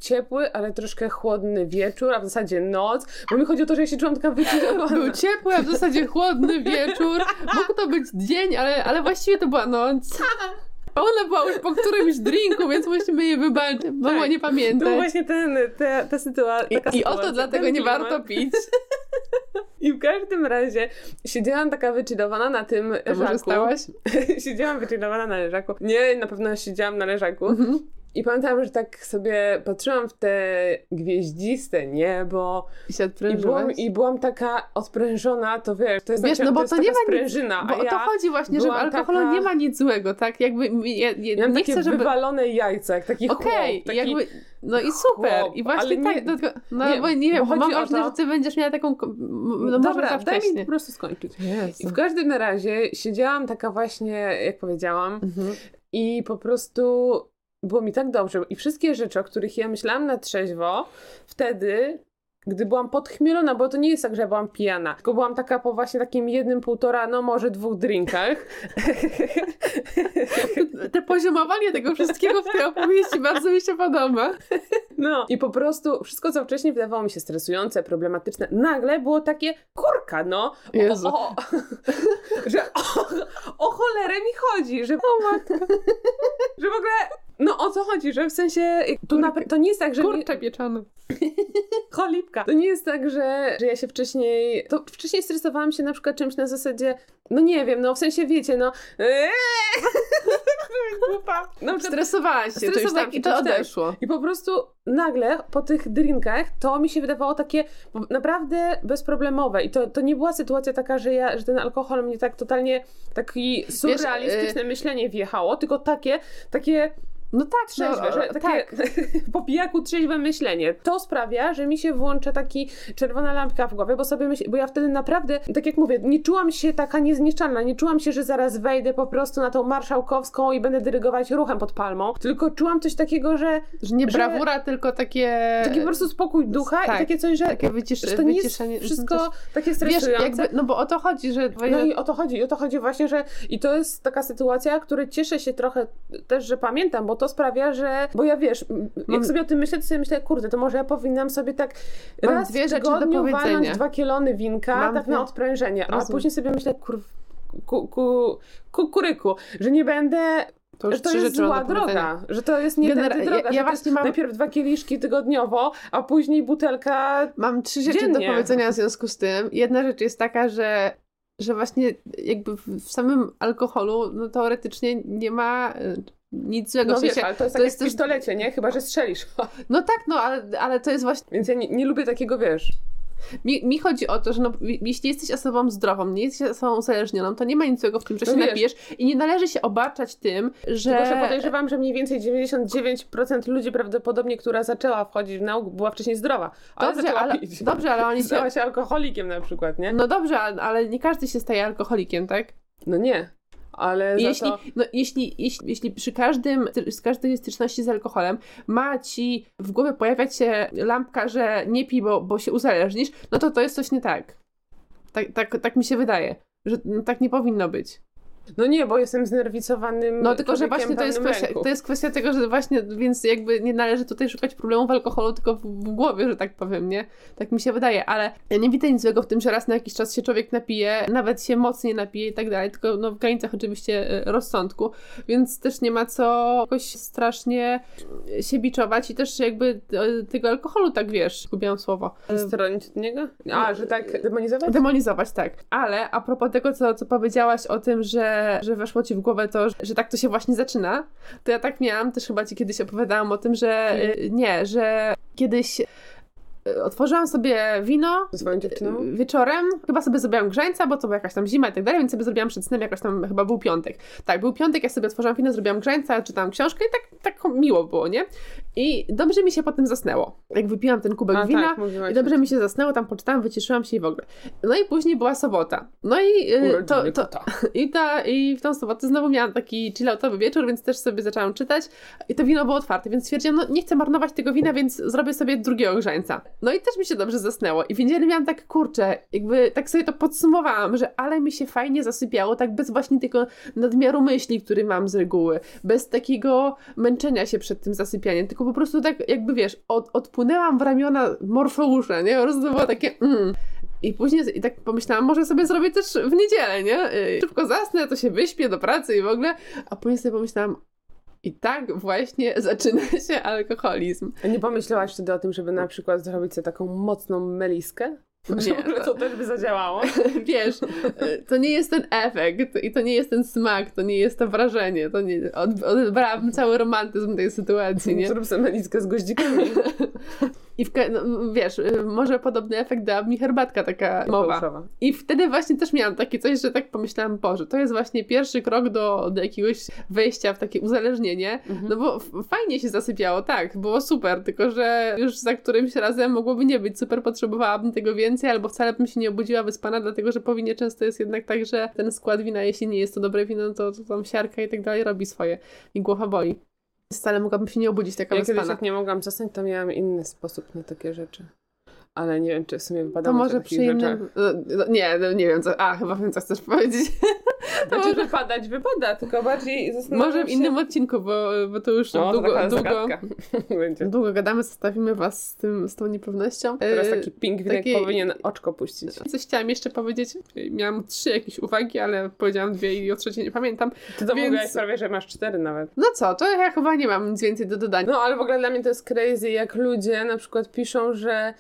ciepły, ale troszkę chłodny wieczór, a w zasadzie noc, bo mi chodzi o to, że ja się czułam taka wychillowana. Był ciepły, a w zasadzie chłodny wieczór. Mógł to być dzień, ale, ale właściwie to była noc. Ona była już po którymś drinku, więc musimy jej wybaczyć. Mogła tak, nie pamiętać. To właśnie ten, ta, ta sytuacja. I, I oto dlatego nie warto pić. I w każdym razie siedziałam taka wychillowana na tym leżaku. stałaś? siedziałam wychillowana na leżaku. Nie, na pewno siedziałam na leżaku. Mhm. I pamiętam, że tak sobie patrzyłam w te gwieździste niebo i się I byłam, I byłam taka odprężona, to wiesz, to jest, wiesz, no bo to, to nie ma sprężyna. Nic, bo ja to chodzi właśnie, że w alkoholu taka... nie ma nic złego, tak? Jakby ja, ja nie chcę, żeby... wywalone jajca, jak taki Okej, okay, jakby... No i super. Chłop, I właśnie nie, tak, no, no nie, bo nie wiem, bo mam wrażenie, że ty będziesz miała taką... No Dobra, daj mi po prostu skończyć. Jezu. I w każdym razie siedziałam taka właśnie, jak powiedziałam, mhm. i po prostu było mi tak dobrze i wszystkie rzeczy, o których ja myślałam na trzeźwo, wtedy gdy byłam podchmielona, bo to nie jest tak, że byłam pijana, tylko byłam taka po właśnie takim jednym, półtora, no może dwóch drinkach. Te poziomowanie tego wszystkiego w tej opowieści bardzo mi się podoba. No i po prostu wszystko, co wcześniej wydawało mi się stresujące, problematyczne, nagle było takie kurka, no. O, o, że o, o cholerę mi chodzi, że o matko. że w ogóle no o co chodzi, że w sensie tu na, to nie jest tak, że... Kurczę pieczony. Cholipka. To nie jest tak, że, że ja się wcześniej... To wcześniej stresowałam się na przykład czymś na zasadzie, no nie wiem, no w sensie wiecie, no... Głupa. No, Stresowałaś się czymś tak i to odeszło. I po prostu nagle po tych drinkach to mi się wydawało takie naprawdę bezproblemowe i to, to nie była sytuacja taka, że ja, że ten alkohol mnie tak totalnie taki surrealistyczne Wiesz, y- myślenie wjechało, tylko takie, takie no tak, trzeźwe, no, że takie tak. po pijaku trzeźwe myślenie. To sprawia, że mi się włącza taki czerwona lampka w głowie, bo sobie myślę, bo ja wtedy naprawdę, tak jak mówię, nie czułam się taka niezniszczalna, nie czułam się, że zaraz wejdę po prostu na tą marszałkowską i będę dyrygować ruchem pod palmą, tylko czułam coś takiego, że... Że nie brawura, że, tylko takie... Taki po prostu spokój ducha tak, i takie coś, że, takie wycisz, że to nie jest wszystko takie stresujące. Wiesz, jakby, no bo o to chodzi, że... No i o to chodzi, o to chodzi właśnie, że i to jest taka sytuacja, której cieszę się trochę też, że pamiętam, bo to sprawia, że, bo ja wiesz, jak sobie o tym myślę, to sobie myślę, kurde, to może ja powinnam sobie tak Mam raz dwie w tygodniu walnąć dwa kielony winka, Mam tak dwie... na odprężenie, a Rozumiem. później sobie myślę, kur, ku, ku, kukuryku, że nie będę to, że to jest zła droga, że to jest nie Genera- droga, ja, ja właśnie mam... najpierw dwa kieliszki tygodniowo, a później butelka Mam trzy rzeczy dziennie. do powiedzenia w związku z tym. Jedna rzecz jest taka, że że właśnie jakby w samym alkoholu no teoretycznie nie ma nic złego. No wiesz, ale to jest to tak jest w pistolecie, nie? Chyba, że strzelisz. No tak, no ale, ale to jest właśnie... Więc ja nie, nie lubię takiego, wiesz... Mi, mi, chodzi o to, że no, jeśli jesteś osobą zdrową, nie jesteś osobą uzależnioną, to nie ma nic złego w tym, że no się wiesz. napijesz i nie należy się obarczać tym, że... Tylko, że podejrzewam, że mniej więcej 99% ludzi prawdopodobnie, która zaczęła wchodzić w naukę, była wcześniej zdrowa, ale dobrze, zaczęła ale, pić. Dobrze, ale oni Stała się alkoholikiem na przykład, nie? No dobrze, ale nie każdy się staje alkoholikiem, tak? No nie ale jeśli, to... no, jeśli, jeśli, jeśli przy każdym, z każdej styczności z alkoholem ma ci w głowie pojawiać się lampka, że nie pij, bo, bo się uzależnisz, no to to jest coś nie tak. Tak, tak, tak mi się wydaje. że no, tak nie powinno być. No nie, bo jestem znerwicowanym. No tylko, że właśnie to jest, kwestia, to jest kwestia tego, że właśnie, więc jakby nie należy tutaj szukać problemu w alkoholu, tylko w, w głowie, że tak powiem, nie? Tak mi się wydaje, ale ja nie widzę nic złego w tym, że raz na jakiś czas się człowiek napije, nawet się mocniej napije i tak dalej, tylko no, w granicach oczywiście e, rozsądku, więc też nie ma co jakoś strasznie się biczować i też jakby e, tego alkoholu, tak wiesz, gubiłam słowo. Stronić od niego? A, że tak demonizować? Demonizować, tak. Ale a propos tego, co, co powiedziałaś o tym, że, że weszło ci w głowę to, że tak to się właśnie zaczyna, to ja tak miałam, też chyba ci kiedyś opowiadałam o tym, że y, nie, że kiedyś otworzyłam sobie wino Z swoją dziewczyną? y, wieczorem, chyba sobie zrobiłam grzańca, bo to była jakaś tam zima i tak dalej, więc sobie zrobiłam przed snem, jakoś tam chyba był piątek. Tak, był piątek, ja sobie otworzyłam wino, zrobiłam grzańca, czytałam książkę i tak, tak miło było, nie? I dobrze mi się potem zasnęło. Jak wypiłam ten kubek A, wina, tak, i dobrze mi się zasnęło, tam poczytałam, wycieszyłam się i w ogóle. No i później była sobota. No i y, to, to, i, ta, I w tą sobotę znowu miałam taki chilloutowy wieczór, więc też sobie zaczęłam czytać i to wino było otwarte, więc stwierdziłam, no nie chcę marnować tego wina, więc zrobię sobie drugiego grzańca. No i też mi się dobrze zasnęło i w niedzielę miałam tak, kurczę, jakby tak sobie to podsumowałam, że ale mi się fajnie zasypiało, tak bez właśnie tego nadmiaru myśli, który mam z reguły, bez takiego męczenia się przed tym zasypianiem, tylko po prostu tak jakby wiesz, od, odpłynęłam w ramiona Morfeusza, nie? Po prostu było takie mm. I później i tak pomyślałam, może sobie zrobię też w niedzielę, nie? Y, Szybko zasnę, to się wyśpię do pracy i w ogóle. A później sobie pomyślałam, i tak właśnie zaczyna się alkoholizm. A nie pomyślałaś wtedy o tym, żeby na przykład zrobić sobie taką mocną meliskę? Nie, Może to też by zadziałało. Wiesz, y, to nie jest ten efekt i to nie jest ten smak, to nie jest to wrażenie. To nie, od, odbrałam cały romantyzm tej sytuacji, nie? Zrób sobie meliskę z goździkami. I w, no, wiesz, y, może podobny efekt dała mi herbatka taka mowa. I wtedy właśnie też miałam takie coś, że tak pomyślałam, Boże, to jest właśnie pierwszy krok do, do jakiegoś wejścia w takie uzależnienie, Mhm. no bo fajnie się zasypiało, tak, było super, tylko że już za którymś razem mogłoby nie być super, potrzebowałabym tego więcej, albo wcale bym się nie obudziła wyspana, dlatego że po winie często jest jednak tak, że ten skład wina, jeśli nie jest to dobre wino, to, to tam siarka i tak dalej robi swoje i głowa boli. Wcale mogłabym się nie obudzić taka Ja kiedyś wyspana. jak nie mogłam zasnąć, to miałam inny sposób na takie rzeczy. Ale nie wiem, czy w sumie To wypadało może przy innym... no, no, Nie, no, nie wiem co... A, chyba wiem, co chcesz powiedzieć. Znaczy wypadać wypada, tylko bardziej zastanawiam Może w się... innym odcinku, bo, bo to już No, to długo, taka długo, długo gadamy, zostawimy was z, tym, z tą niepewnością. Teraz E, taki pingwin taki- powinien oczko puścić. Coś chciałam jeszcze powiedzieć. Miałam trzy jakieś uwagi, ale powiedziałam dwie i o trzeciej nie pamiętam. Ty to Więc- mówiłaś prawie, że masz cztery nawet. No co, to ja chyba nie mam nic więcej do dodania. No ale w ogóle dla mnie to jest crazy, jak ludzie na przykład piszą, że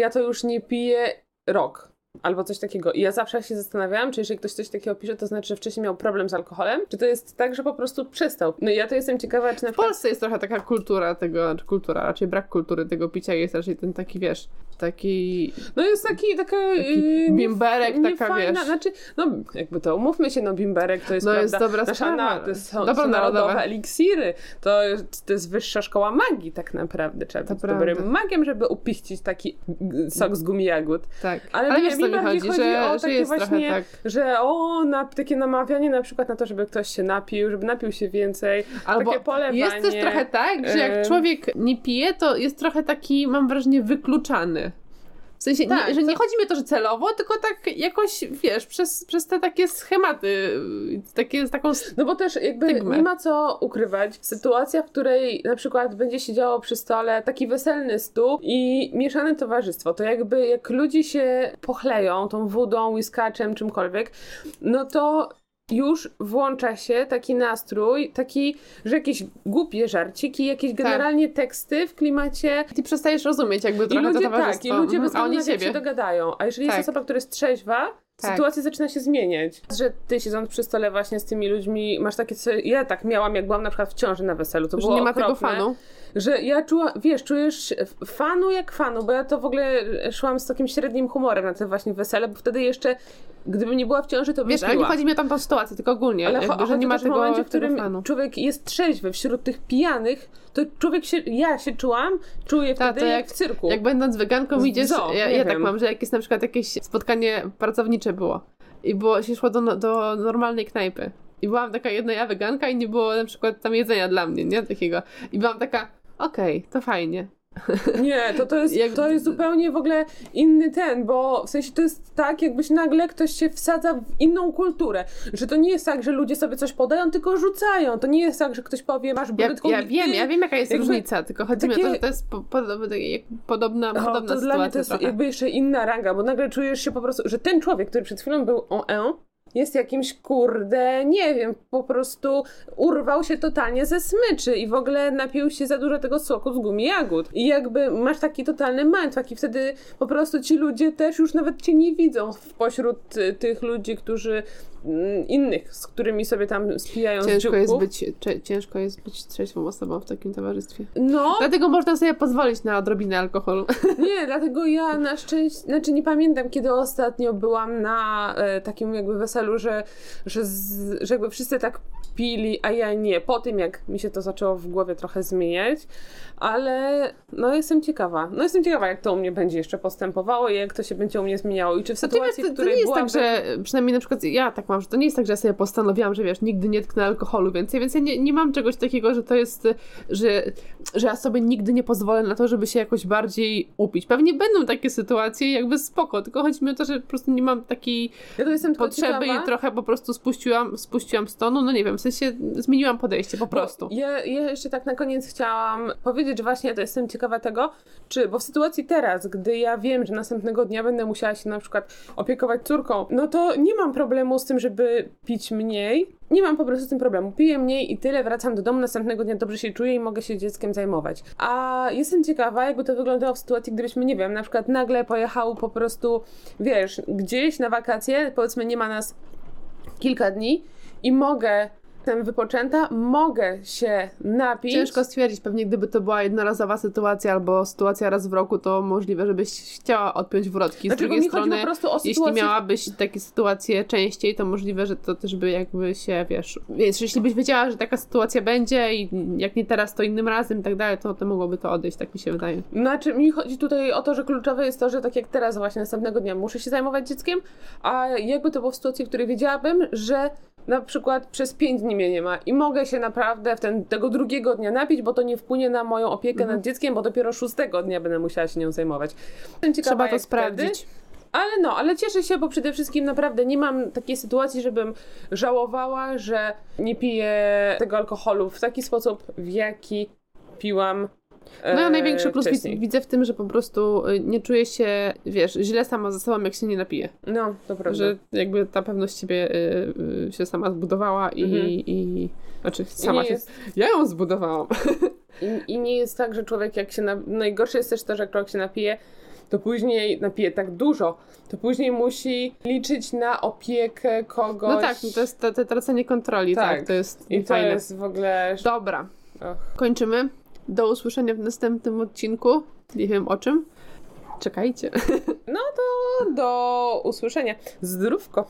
ja to już nie piję rok. Albo coś takiego. I ja zawsze się zastanawiałam, czy jeżeli ktoś coś takiego pisze, to znaczy, że wcześniej miał problem z alkoholem, czy to jest tak, że po prostu przestał. No i ja to jestem ciekawa, czy na W przykład... Polsce jest trochę taka kultura tego, czy kultura, raczej brak kultury tego picia jest raczej ten taki, wiesz, taki No jest taki, taka... Taki yy, bimberek, nie- taka, wiesz. Znaczy, no jakby to, umówmy się, no bimberek to jest, No prawda, jest dobra nasza na, to są, Dobro są narodowe. eliksiry. To, jest- to jest wyższa szkoła magii tak naprawdę. Trzeba To być prawda. dobrym magiem, żeby upiścić taki sok z gumi jagód. tak. Ale Ale, nie, wiesz, co mi mi bardziej chodzi, chodzi że, o że takie jest właśnie- trochę tak. Że o, na, takie namawianie na przykład na to, żeby ktoś się napił, żeby napił się więcej. Albo takie polewanie. jest też trochę tak, że jak człowiek nie pije, to jest trochę taki, mam wrażenie, wykluczany. W sensie, Tak, nie, że nie chodzi mi o to, że celowo, tylko tak jakoś, wiesz, przez, przez te takie schematy, takie, taką... No bo też jakby Stygmę. nie ma co ukrywać. Sytuacja, w której na przykład będzie się działo przy stole taki weselny stół i mieszane towarzystwo, to jakby jak ludzie się pochleją tą wodą, whiskaczem, czymkolwiek, no to już włącza się taki nastrój, taki, że jakieś głupie żarciki, jakieś generalnie teksty w klimacie Ty przestajesz rozumieć jakby i trochę ludzie, to tak, towarzystwo. i ludzie Mhm, bez a oni względu na to, jak się dogadają. A jeżeli Tak. jest osoba, która jest trzeźwa, Tak. sytuacja zaczyna się zmieniać. Że ty siedząc przy stole właśnie z tymi ludźmi, masz takie, ja tak miałam, jak byłam na przykład w ciąży na weselu, to Że było nie ma tego okropne, fanu. Że ja czuła, wiesz, czujesz fanu jak fanu, bo ja to w ogóle szłam z takim średnim humorem na te właśnie wesele, bo wtedy jeszcze, gdybym nie była w ciąży, to bym Wiesz, ale nie chodzi mi o tamtą sytuację, tylko ogólnie, Ale jakby, że nie ma tego, w momencie, w którym człowiek jest trzeźwy wśród tych pijanych, to człowiek się, ja się czułam, czuję Ta, wtedy jak, jak- w cyrku. Jak będąc weganką Z idziesz, zoo, ja, ja tak mam, że jak jest na przykład jakieś spotkanie pracownicze było i było, się szło do, do normalnej knajpy i byłam taka jedna ja weganka i nie było na przykład tam jedzenia dla mnie, nie? Takiego. I byłam taka, okej, to fajnie. Nie, to, to, jest, Jak- to jest zupełnie w ogóle inny ten, bo w sensie to jest tak, jakbyś nagle ktoś się wsadza w inną kulturę. Że to nie jest tak, że ludzie sobie coś podają, tylko rzucają. To nie jest tak, że ktoś powie, masz Ja, brytką ja i wiem, ja wiem jaka jest jakby różnica, tylko chodzi mi o to, takie- że to jest po, podobne, jak podobna, O, podobna to sytuacja mnie to jest trochę. jakby jeszcze inna ranga, bo nagle czujesz się po prostu, że ten człowiek, który przed chwilą był on en, jest jakimś kurde, nie wiem, po prostu urwał się totalnie ze smyczy i w ogóle napił się za dużo tego soku z gumi jagód. I jakby masz taki totalny mindfuck i wtedy po prostu ci ludzie też już nawet cię nie widzą w pośród y, tych ludzi, którzy innych, z którymi sobie tam spijają Ciężko jest, być, ciężko jest być trzeźwą osobą w takim towarzystwie. No, Dlatego można sobie pozwolić na odrobinę alkoholu. Nie, dlatego ja na szczęście, znaczy nie pamiętam, kiedy ostatnio byłam na e, takim jakby weselu, że, że, z, że jakby wszyscy tak pili, a ja nie. Po tym, jak mi się to zaczęło w głowie trochę zmieniać, ale no jestem ciekawa. No jestem ciekawa, jak to u mnie będzie jeszcze postępowało i jak to się będzie u mnie zmieniało i czy w To, to, sytuacji, to, w to której nie jest byłam... tak, że przynajmniej na przykład ja tak mam, że to nie jest tak, że ja sobie postanowiłam, że wiesz, nigdy nie tknę alkoholu więcej, więc ja nie, nie mam czegoś takiego, że to jest, że, że ja sobie nigdy nie pozwolę na to, żeby się jakoś bardziej upić. Pewnie będą takie sytuacje, jakby spoko, tylko chodzi mi o to, że po prostu nie mam takiej Ja potrzeby i trochę po prostu spuściłam, spuściłam z tonu, no nie wiem, w sensie zmieniłam podejście po prostu. Ja, ja jeszcze tak na koniec chciałam powiedzieć, że właśnie to jestem ciekawa tego, czy, bo w sytuacji teraz, gdy ja wiem, że następnego dnia będę musiała się na przykład opiekować córką, no to nie mam problemu z tym, żeby pić mniej. Nie mam po prostu z tym problemu. Piję mniej i tyle, wracam do domu, następnego dnia dobrze się czuję i mogę się dzieckiem zajmować. A jestem ciekawa, jakby to wyglądało w sytuacji, gdybyśmy, nie wiem, na przykład nagle pojechał po prostu, wiesz, gdzieś na wakacje, powiedzmy nie ma nas kilka dni i mogę, jestem wypoczęta, mogę się napić. Ciężko stwierdzić, pewnie gdyby to była jednorazowa sytuacja albo sytuacja raz w roku, to możliwe, żebyś chciała odpiąć wrotki. Z Znaczy, drugiej mi strony, po prostu o jeśli sytuację, miałabyś takie sytuacje częściej, to możliwe, że to też by jakby się, wiesz, więc jeśli byś wiedziała, że taka sytuacja będzie i jak nie teraz, to innym razem i tak dalej, to, to mogłoby to odejść, tak mi się wydaje. Znaczy, mi chodzi tutaj o to, że kluczowe jest to, że tak jak teraz właśnie następnego dnia muszę się zajmować dzieckiem, a jakby to było w sytuacji, w której wiedziałabym, że na przykład przez pięć dni mnie nie ma i mogę się naprawdę w ten, tego drugiego dnia napić, bo to nie wpłynie na moją opiekę Mhm. nad dzieckiem, bo dopiero szóstego dnia będę musiała się nią zajmować. Trzeba to sprawdzić. Wtedy, ale no, ale cieszę się, bo przede wszystkim naprawdę nie mam takiej sytuacji, żebym żałowała, że nie piję tego alkoholu w taki sposób, w jaki piłam. No ja e, największy plus wcześniej. widzę, w tym, że po prostu y, nie czuję się, wiesz, źle sama ze sobą, jak się nie napiję. No, to prawda. Że jakby ta pewność siebie y, y, się sama zbudowała i, Mhm. i znaczy sama się, jest, ja ją zbudowałam. i, I nie jest tak, że człowiek jak się... Na... Najgorsze jest też to, że człowiek się napije, to później napije tak dużo, to później musi liczyć na opiekę kogoś. No tak, to jest to, to tracenie kontroli, tak, Tak. to jest I to fajne. jest w ogóle... Dobra, Och. kończymy. Do usłyszenia w następnym odcinku. Nie wiem o czym. Czekajcie. No to do usłyszenia. Zdrówko.